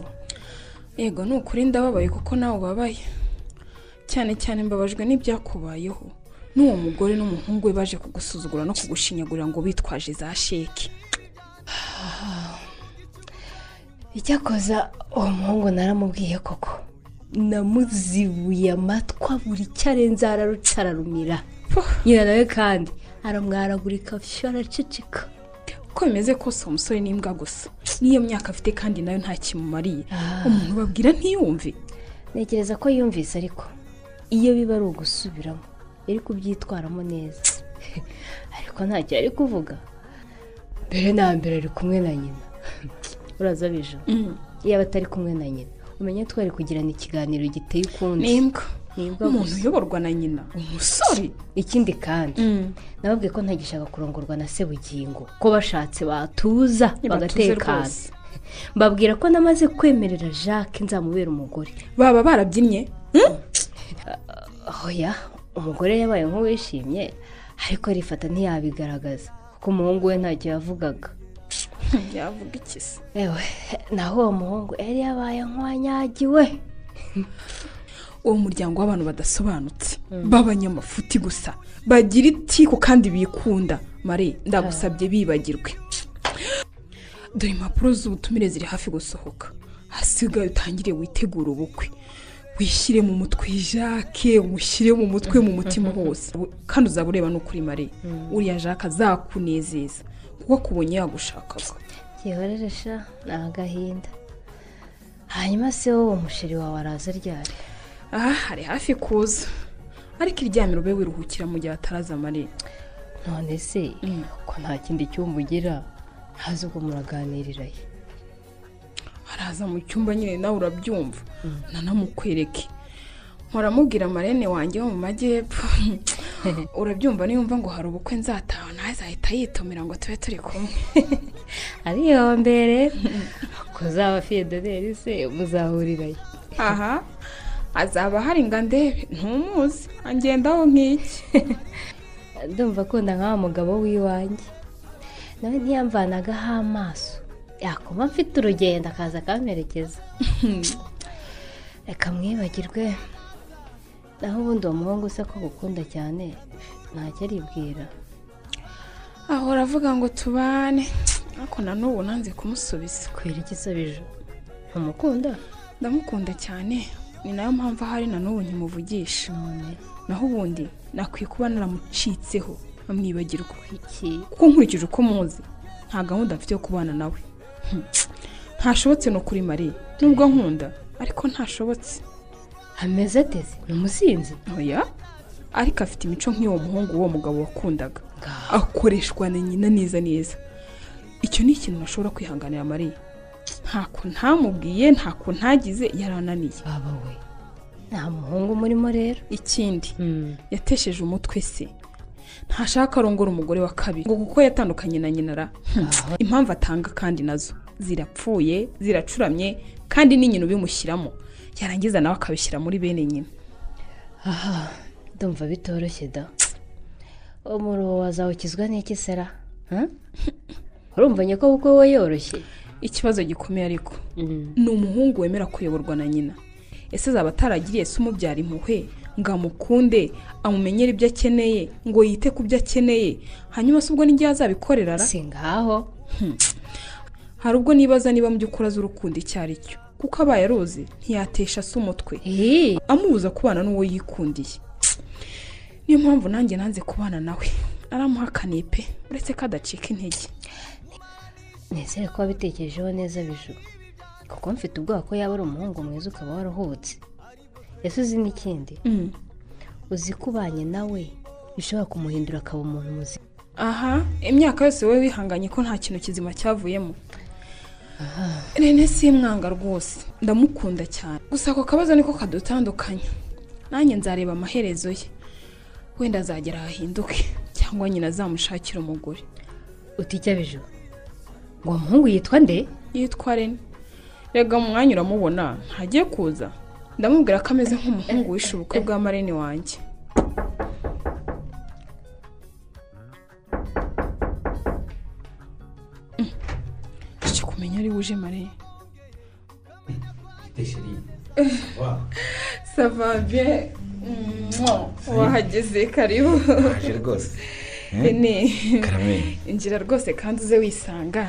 Yego ni ukuri ndababaye kuko nawe ubabaye. Cyane cyane mbabajwe n'ibyakubayeho. N'uwo mugore n'umuhungu we baje kugusuzugura no kugushinyagurira ngo bitwaje za sheki. Icyakoza uwo muhungu naramubwiye koko. Namuzibuye amatwa buri icyo arenze araruca ararumira. Nyina nawe kandi aramwaragurika araceceka. Uko bimeze kose uwo musore ni imbwa gusa. N'iyo myaka afite kandi na yo nta kimumariye. Umuntu babwira ntiyumve. Ntekereza ko yumvise ariko. Iyo biba ari ugusubiramo yari kubyitwaramo neza. Ariko ntacyo yari kuvuga. Mbere na mbere ari kumwe na nyina. Uraza bijo iyo aba atari kumwe na nyina. Umenye twari kugirana ikiganiro giteye ukundi. Umuntu uyoborwa na nyina. Umusore. Ikindi kandi nababwiye ko ntagishaka kurongorwa na sebugingo ko bashatse batuza bagatekana. mbabwira ko namaze kwemerera jacques nzamubera umugore. Baba barabyinnye oya umugore yabaye nk'uwishimye ariko arifata ntiyabigaragaza kuko umuhungu we ntacyo yavugaga. Yavuga iki se ewe naho uwo muhungu yari yabaye nk'uwanyagiwe. Uwo muryango w'abantu badasobanutse b'abanyamafuti gusa bagira itiku kandi bikunda. Mare ndagusabye bibagirwe. Dore impapuro z'ubutumire ziri hafi gusohoka. Hasigaye utangire witegure ubukwe. Wishyire mu mutwe jacques umushyire mu mutwe mu mutima hose. Kandi uzaba ureba n'ukuri mare uriya jacques azakunezeza. Kuko akubonye yagushakaga gihorere sha ni agahinda. Hanyuma se wowe umusheri wawe araza ryari? Aha hari hafi kuza. Ariko iryamiro ube wiruhukira mu gihe ataraza mare none se ko nta kindi cyumba ugira? Ntazi ubwo muraganirira ye araza mu cyumba nyine nawe urabyumva. Nanamukwereke muramubwira marene wanjye wo mu majyepfo. Urabyumva niyumva ngo hari ubukwe nzataha nawe azahita yitumira ngo tube turi kumwe. Ariyombere kuzaba fiyedoneri se muzahurirayo. Aha. Azaba hari ngo andebe. Ntumuzi. Angendaho nk'iki. Ndumva akunda nk'awa mugabo w'iwanjye. Nawe ntiyamvanagaho amaso yakoma mfite urugendo akaza akamperekeza reka mwibagirwe naho ubundi uwo muhungu usa ko agukunda cyane ntacyo aribwira. Ahora avuga ngo tubane. Ariko na n'ubu nanze kumusubiza kwera igisabije ntumukunda ndamukunda cyane. Ni na yo mpamvu ahari na n'ubu nkimuvugisha naho ubundi nakwiye kuba naramucitseho. Amwibagirwa. Kuko nkurikije uko muzi nta gahunda mfite yo kubana nawe. Ntashobotse no kuri mariya. Nubwo nkunda ariko ntashobotse. Ameze ateze ni umusinzi. Oya. Ariko afite imico nk'uwo muhungu w'uwo mugabo wakundaga. Akoreshwa na nyina neza neza. Icyo ni ikintu nashobora kwihanganira mariya. Ntako ntamubwiye ntako ntagize yarananiye. Baba we. Nta muhungu umurimo rero. Ikindi yatesheje umutwe se. Ntashaka arongora umugore wa kabiri. Ngo kuko yatandukanye na nyina ra impamvu atanga kandi na zo. Zirapfuye ziracuramye kandi ni nyina ubimushyiramo. Yarangiza nawe akabishyira muri bene nyina. Aha ndumva bitoroshye da. Umuruho wazawukizwa n'iki sera urumvanye ko kuko we yoroshye? Ikibazo gikomeye ariko. Ni umuhungu wemera kuyoborwa na nyina. Ese azaba ataragiriye se umubyara impuhwe? Ngo amukunde amumenyere ibyo akeneye ngo yite ku byo akeneye. Hanyuma se ubwo n'igihe azabikorera ra? Si ngaho. Hari ubwo nibaza niba mu by'ukuri azi urukundo icyo ari cyo. Kuko abaye aruzi ntiyatesha se umutwe. Amubuza kubana n'uwo yikundiye. Niyo mpamvu nanjye nanze kubana nawe. Naramuhakaniye pe uretse ko adacika intege. Nizere ko wabitekerejeho neza biju. Kuko mfite ubwoba ko yaba ari umuhungu mwiza ukaba warahubatse ese uzi n'ikindi uzi ko ubanye nawe bishobora kumuhindura akaba umuntu muzima. Aha imyaka yose wowe wihanganye ko nta kintu kizima cyavuyemo. Rene si mwanga rwose. Ndamukunda cyane. Gusa ako kabazo niko kadutandukanya. Nanjye nzareba amaherezo ye. Wenda azagera ahahinduke cyangwa nyina azamushakira umugore. Utica biju ngo uwo muhungu yitwa nde? Yitwa rene. Rega mu mwanya uramubona ntagiye kuza. Ndamubwira ko ameze nk'umuhungu wishe ubukwe bwa marene wanjye. Icyo kumenya ari buje marene savabye wahageze karibu. Rwose. Injira rwose kandi uze wisanga.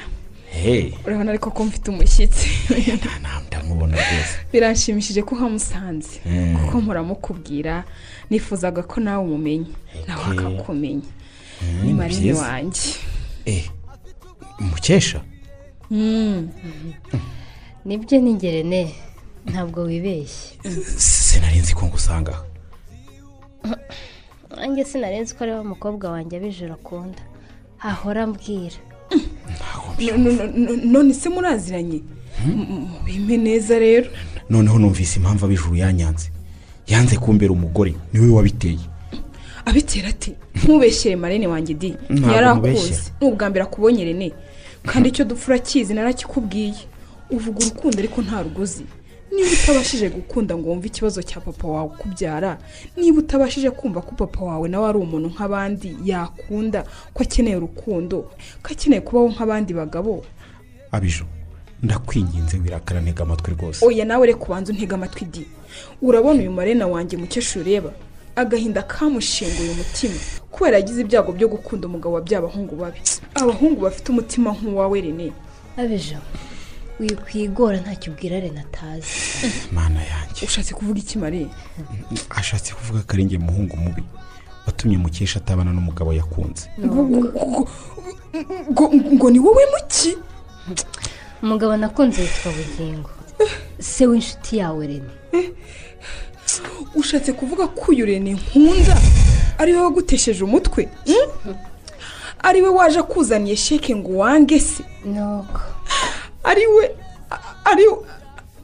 Urabona ariko ko mfite umushyitsi ndamubona rwose. Biranshimishije ko uhamusanze Mm. kuko muramukubwira nifuzaga ko nawe umumenya nawe Okay. akakumenya ni marine byiza. wanjye. Eh mukesha? Mm. ni byo n'ingerene ntabwo wibeshye. Sinari nzi ko ngusanga. Nanjye sinarenze ko ari we mukobwa wanjye abijoro akunda ahora ambwira none se muraziranye. Mubime neza rero. Noneho numvise impamvu ab'ijuru yanyanze yanze kumbera umugore ni we wabiteye. Abitera ati ntubeshyere marene wanjye di? Ntiyarakuzi ni ubwa mbere akubonye rene. Kandi icyo dupfa urakizi narakikubwiye. Uvuga urukundo ariko nta rugozi. Niba utabashije gukunda ngo wumve ikibazo cya papa wawe ukubyara niba utabashije kumva ko papa wawe nawe ari umuntu nk'abandi yakunda ko akeneye urukundo ko akeneye kubaho nk'abandi bagabo. Abijo ndakwinginze wirakara ntega amatwi rwose. Oya nawe reka ubanza untega amatwi di. Urabona uyu marena wanjye mukecuru ureba. Agahinda kamushinguye umutima. Kubera yagize ibyago byo gukunda umugabo wa bya bahungu babi. Abahungu bafite umutima nk'uwawe rene. Abejo wikwigora ntacyo ubwira rena atazi mana yanjye. Ushatse kuvuga iki mare ashatse kuvuga ko ari njye muhungu mubi. Watumye mukesha atabana n'umugabo yakunze. Ngo ni wowe muki? Umugabo nakunze yitwa bugingo. Se w'inshuti yawe rene. Ushatse kuvuga ko uyu rene nkunda? Ari we wagutesheje umutwe? Hmm? ari we waje akuzaniye sheke ngo wange se? Nuko. ari we ari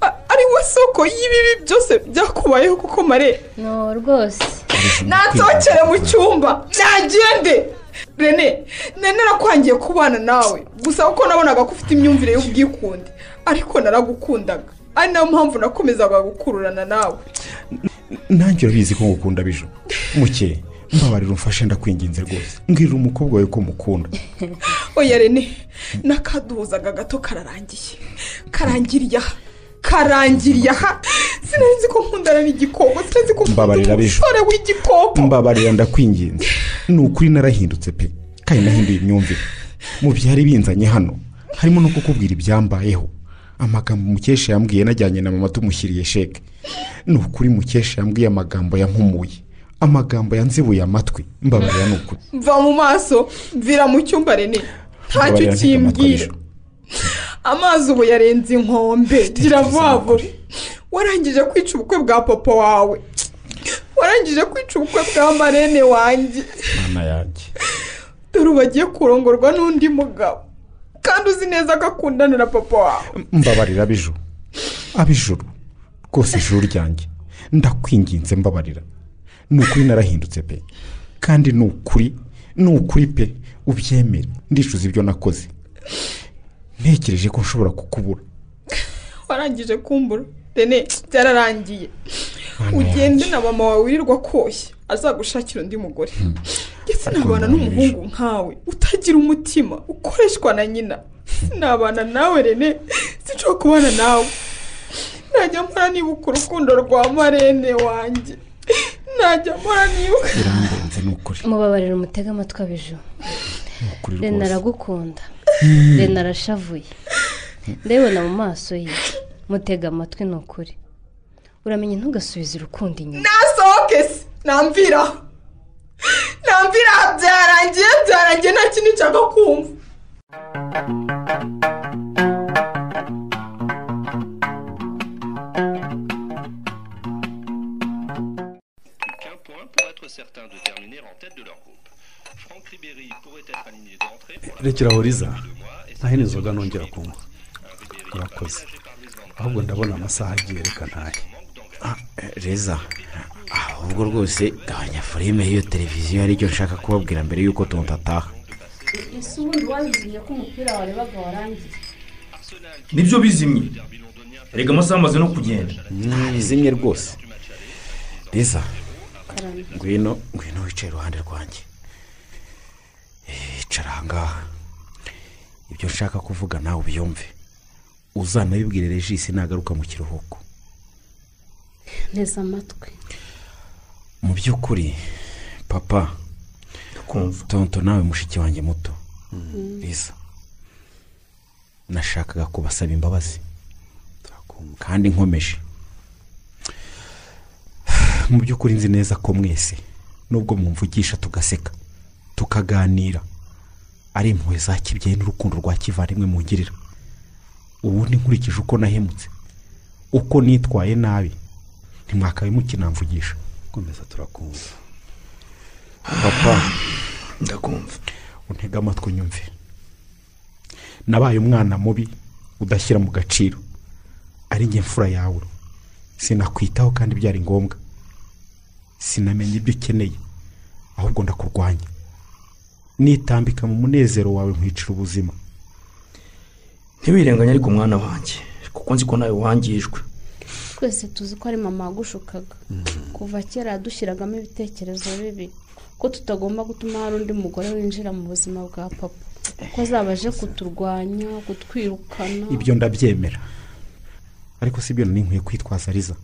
a- ari we soko y'ibibi byose byakubayeho kuko mare. No rwose. Natokere mu cyumba. Nagende. Rene nene narakwangiye kubana nawe. Gusa kuko nabonaga ko ufite imyumvire y'ubwikunde ariko naragukundaga. Ari na yo mpamvu nakomezaga gukururana nawe. Nanjye urabizi ko ngukunda bijo muke mbabarira umfashe ndakwinginze rwose. Mbwirira umukobwa wawe ko mukunda. oya rene n'akaduhuzaga gato kararangiye. Karangiriye aha karangiriye aha sinari nzi ko nkundana n'igikoko sinari nzi ko nkunda Mbabarira, Bijo. umusore w'igikoko. Mbabarira ndakwinginze. Ni ukuri narahindutse pe. Kandi nahinduye imyumvire. Mu byari binzanye hano harimo no kukubwira ibyambayeho. Amagambo mukesha yambwiye najyanye na mama tumushyiriye sheke. Ni ukuri mukesha yambwiye amagambo yankumuye amagambo yanzibuye amatwi. Mbabarira ni ukuri. Mva mu maso mvira mu cyumba rene. Ntacyo kimbwira amazi ubu yarenze inkombe. Gira vuba vuba warangije kwica ubukwe bwa papa wawe. Warangije kwica ubukwe bwa marene wanjye. Dore ubu agiye kurongorwa n'undi mugabo. Kandi uzi neza ko akundana na papa wawe. Mbabarira abijuru abijuru rwose ijuru ryanjye. Ndakwinginze mbabarira. Ni ukuri narahindutse pe. Kandi ni ukuri ni ukuri pe. Ubyemere. Ndicuza ibyo nakoze. Ntekereje ko nshobora kukubura. Warangije kumbura. Rene byararangiye. Mwana ugende na mama wawe wirirwa koshya azagushakira undi mugore. Ndetse Ariko nabana n'umuhungu nkawe utagira umutima ukoreshwa na nyina. Sinabana nawe rene. Sinshobora kubana nawe. Najya mpora nibuka urukundo rwa marene wanjye. Najya mpora nibuka. Birandenze ni ukuri. Mubabarira umutega amatwi ukuri rena aragukunda rena arashavuye. Ndabibona mu maso ye. Mutega amatwi ni ukuri uramenya ntugasubize urukundo inyuma. Nasohoke se. Namvira namvira byarangiye byarangiye. Nta kindi nshaka kumva. Qu'un point pour être certain de terminer en tête de leur groupe. Rekera aho riza deux mois et nta hino inzoga nongera kunywa urakoze ahubwo ndabona amasaha agiye reka ntahe. Reza. Ahubwo rwose gabanya forime y'iyo televiziyo ari cyo nshaka kubabwira mbere y'uko tonto ataha ese ubundi wabizimye ko umupira warebaga warangiye? Nibyo bizimye. Rega amasaha amaze no kugenda. Ntibizimye rwose. Reza ngwino ngwino wicaye iruhande rwanjye. Eh, icara ahangaha ibyo nshaka kuvuga nawe ubyumve uzanabibwire regisi nagaruka mu kiruhuko. Neza amatwi. Mu by'ukuri papa tonto nawe mushiki wanjye muto. Reza nashakaga kubasaba imbabazi. Kandi nkomeje. Mu by'ukuri nzi neza ko mwese nubwo mumvugisha tugaseka. Tukaganira. Ari impuhwe za kibyeyi n'urukundo rwa kivandimwe mungirira ubundi nkurikije uko nahemutse uko nitwaye nabi ntimwakabe mukinamvugisha. Komeza turakumva. Papa. Ndakumva. Untega amatwi unyumve. Nabaye umwana mubi udashyira mu gaciro. Ari njye mfura yawe. Sinakwitaho kandi byari ngombwa. Sinamenya ibyo ukeneye ahubwo ndakurwanya. Nitambika mu munezero wawe nkwicira ubuzima. Ntiwirenganye ariko mwana wanjye kuko nzi ko nawe wangijwe. Twese tuzi ko ari mama wagushukaga. Kuva kera yadushyiragamo ibitekerezo bibi ko tutagomba gutuma hari undi mugore winjira mu buzima bwa papa. Ko azaba aje kuturwanya kutwirukana. Ibyo ndabyemera. Ariko si byo nkwiye kwitwaza ariza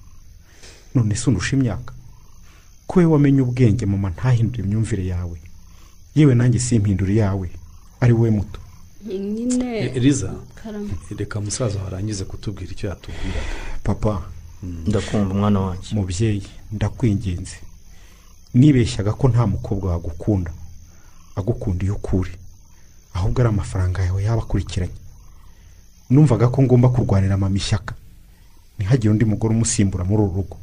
none se undusha imyaka. Ko wowe wamenye ubwenge mama ntahindure imyumvire yawe. Yewe nanjye simpindure iyawe ari wowe muto. Nyine. Eliza karame reka musaza warangize kutubwira icyo yatubwira. Papa ndakumva umwana wanjye. Mubyeyi ndakwinginze. Nibeshyaga ko nta mukobwa wagukunda agukunda iyo ukuri ahubwo ari amafaranga yawe yaba akurikiranye. Numvaga ko ngomba kurwanira mama ishyaka. Ntihagire undi mugore umusimbura muri uru rugo.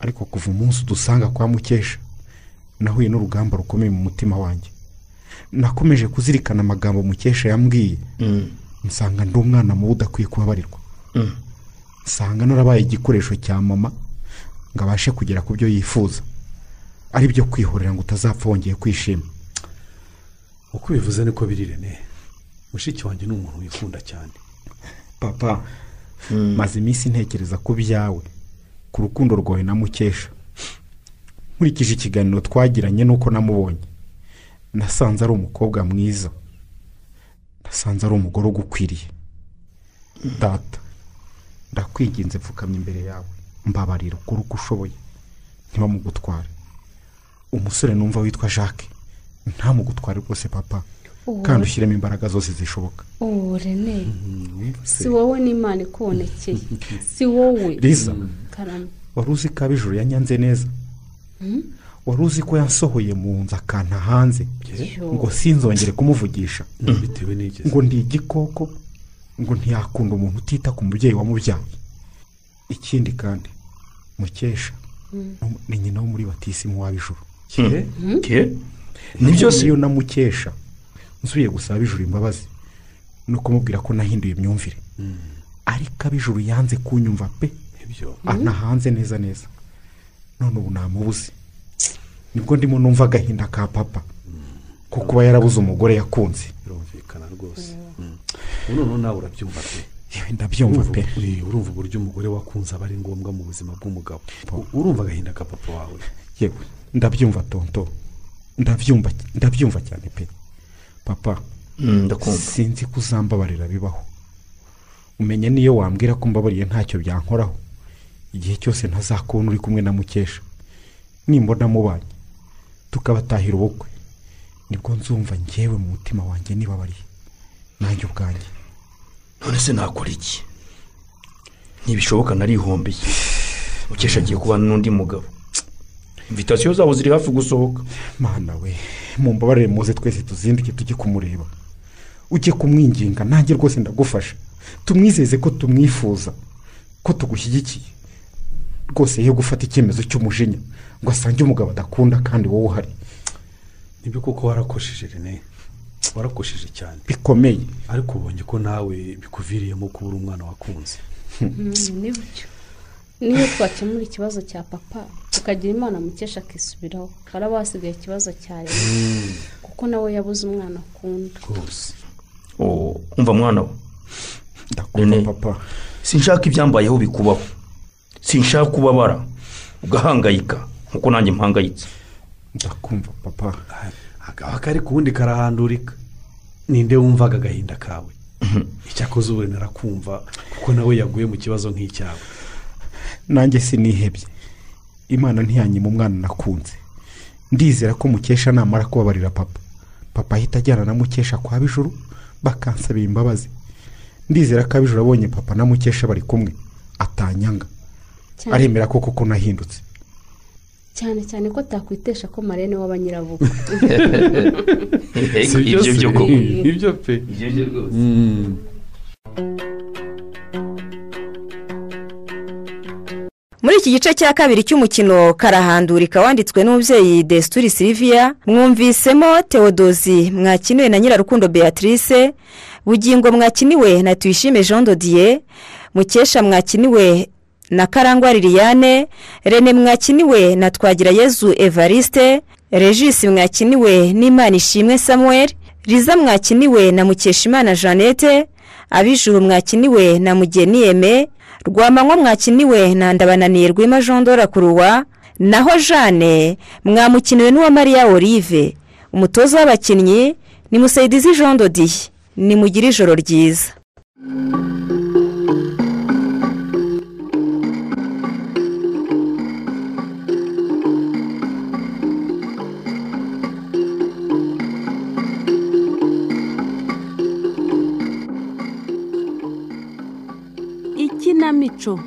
Ariko kuva umunsi udusanga kwa mukesha nahuye n'urugamba rukomeye mu mutima wanjye. Nakomeje kuzirikana amagambo mukesha yambwiye. Nsanga ndi umwana mubi udakwiye kubabarirwa. Nsanga narabaye igikoresho cya mama ngo abashe kugera ku byo yifuza. Ari byo kwihorera ngo utazapfa wongeye kwishima. Uko ubivuze niko biri rene mushiki wanjye ni umuntu wikunda cyane. Papa maze iminsi ntekereza ku byawe. Ku rukundo rwawe na mukesha. Nkurikije ikiganiro twagiranye n'uko namubonye. Nasanze ari umukobwa mwiza. Nasanze ari umugore ugukwiriye. Data ndakwinginze pfukamye imbere yawe. Mbabarira ukora uko ushoboye. Ntibamugutware. Umusore numva witwa jacques. Ntamugutware rwose papa. Kandi ushyiremo imbaraga zose zishoboka. Ubu rene si wowe n'imana ikubonekeye si wowe. Karame. wari uzi ko ab'ijuru yanyanze neza? Wari uzi ko yansohoye mu nzu akanta hanze ngo sinzongere kumuvugisha. N'iki ngo ndi igikoko ngo ntiyakunda umuntu utita ku mubyeyi wamubyaye. Ikindi kandi mukesha Mm. ni nyina wo muri batisimu w'ab'ijuru Ke? Ke? Nibyo se? iyo namukesha nsubiye gusaba ab'ijuru imbabazi no kumubwira ko nahinduye imyumvire. Ariko ab'ijuru yanze kunyumva pe. Ibyo? Ana hanze neza neza. None ubu namubuze ni bwo ndimo numva agahinda ka papa. Ko kuba yarabuze umugore yakunze. Birumvikana rwose. Ubu noneho nawe urabyumva pe? Ndabyumva pe. Urumva- uburyo umugore wakunze aba ari ngombwa mu buzima bw'umugabo. Urumva agahinda ka papa wawe? Yewe ndabyumva tonto. Ndabyumva ndabyumva cyane pe. Papa sinzi ko uzambabarira bibaho. Umenya niyo wambwira ko mbabariye ntacyo byankoraho. Igihe cyose ntazakubona uri kumwe na mukesha. Nimbona mubanye. Tukabatahira ubukwe. Nibwo nzumva ngewe mu mutima wanjye nibabariye. Nanjye ubwanjye. None se nakora iki? Ntibishoboka narihombeye mukesha agiye kubana n'undi mugabo. Invitasiyo zabo ziri hafi gusohoka. Mana we mumbabarire muze twese tuzinduke tujye kumureba. Ujye kumwinginga nanjye rwose ndagufasha. Tumwizeze ko tumwifuza ko tugushyigikiye. Rwose ye gufata icyemezo cy'umujinya. Ngo asange umugabo adakunda kandi wowe uhari. Nibyo kuko warakosheje rene? Warakosheje cyane. Bikomeye. Ariko ubonye ko nawe bikuviriyemo kubura umwana wakunze. Mm, ni byo niyo twakemura ikibazo cya papa tukagira imana mukesha akisubiraho. Haraba hasigaye ikibazo cya leta kuko nawe yabuze umwana akunda. Rwose. Oh, umva mwana we ndakumva papa. sinshaka ibyambayeho bikubaho. Sinshaka kubabara. Ugahangayika. Nkuko nanjye mpangayitse. Ndakumva papa. Akaba kari ku wundi karahandurika. Ninde wumvaga agahinda kawe? Icyakoze ubu narakumva kuko nawe yaguye mu kibazo nk'icyawe. Nanjye sinihebye. Imana ntiyanyima umwana nakunze. Ndizera ko mukesha namara kubabarira papa. Papa ahita ajyana na mukesha kwa bijuru bakansabira imbabazi. Ndizera ko abijuru abonye papa na mukesha bari kumwe. Atanyanga. Aremera ko koko nahindutse cyane cyane ko takwitesha ko marene byo Ibyo byo koko. Ibyo pe Ibyo byo rwose. Mm. muri iki gice cya kabiri cy'umukino karahandurika wanditswe n'umubyeyi desituri siliviya mwumvisemo tewodozi mwakiniwe na nyirarukundo beatrice bugingo mwakiniwe na tuyishime jean dodiye mukesha mwakiniwe na karangwa liliane rene mwakiniwe na twagirayezu evariste regisi mwakiniwe n'imana ishimwe samuel riza mwakiniwe na mukeshimana jeannette abijuru mwakiniwe na mugeni eme rwamanywa mwakiniwe na ndabananiye rwema jean dora kuruwa naho jeanne mwamukiniwe n'uwa mariya olive. Umutoza w'abakinnyi ni musayidizi jean dodiye. Nimugire ijoro ryiza. mico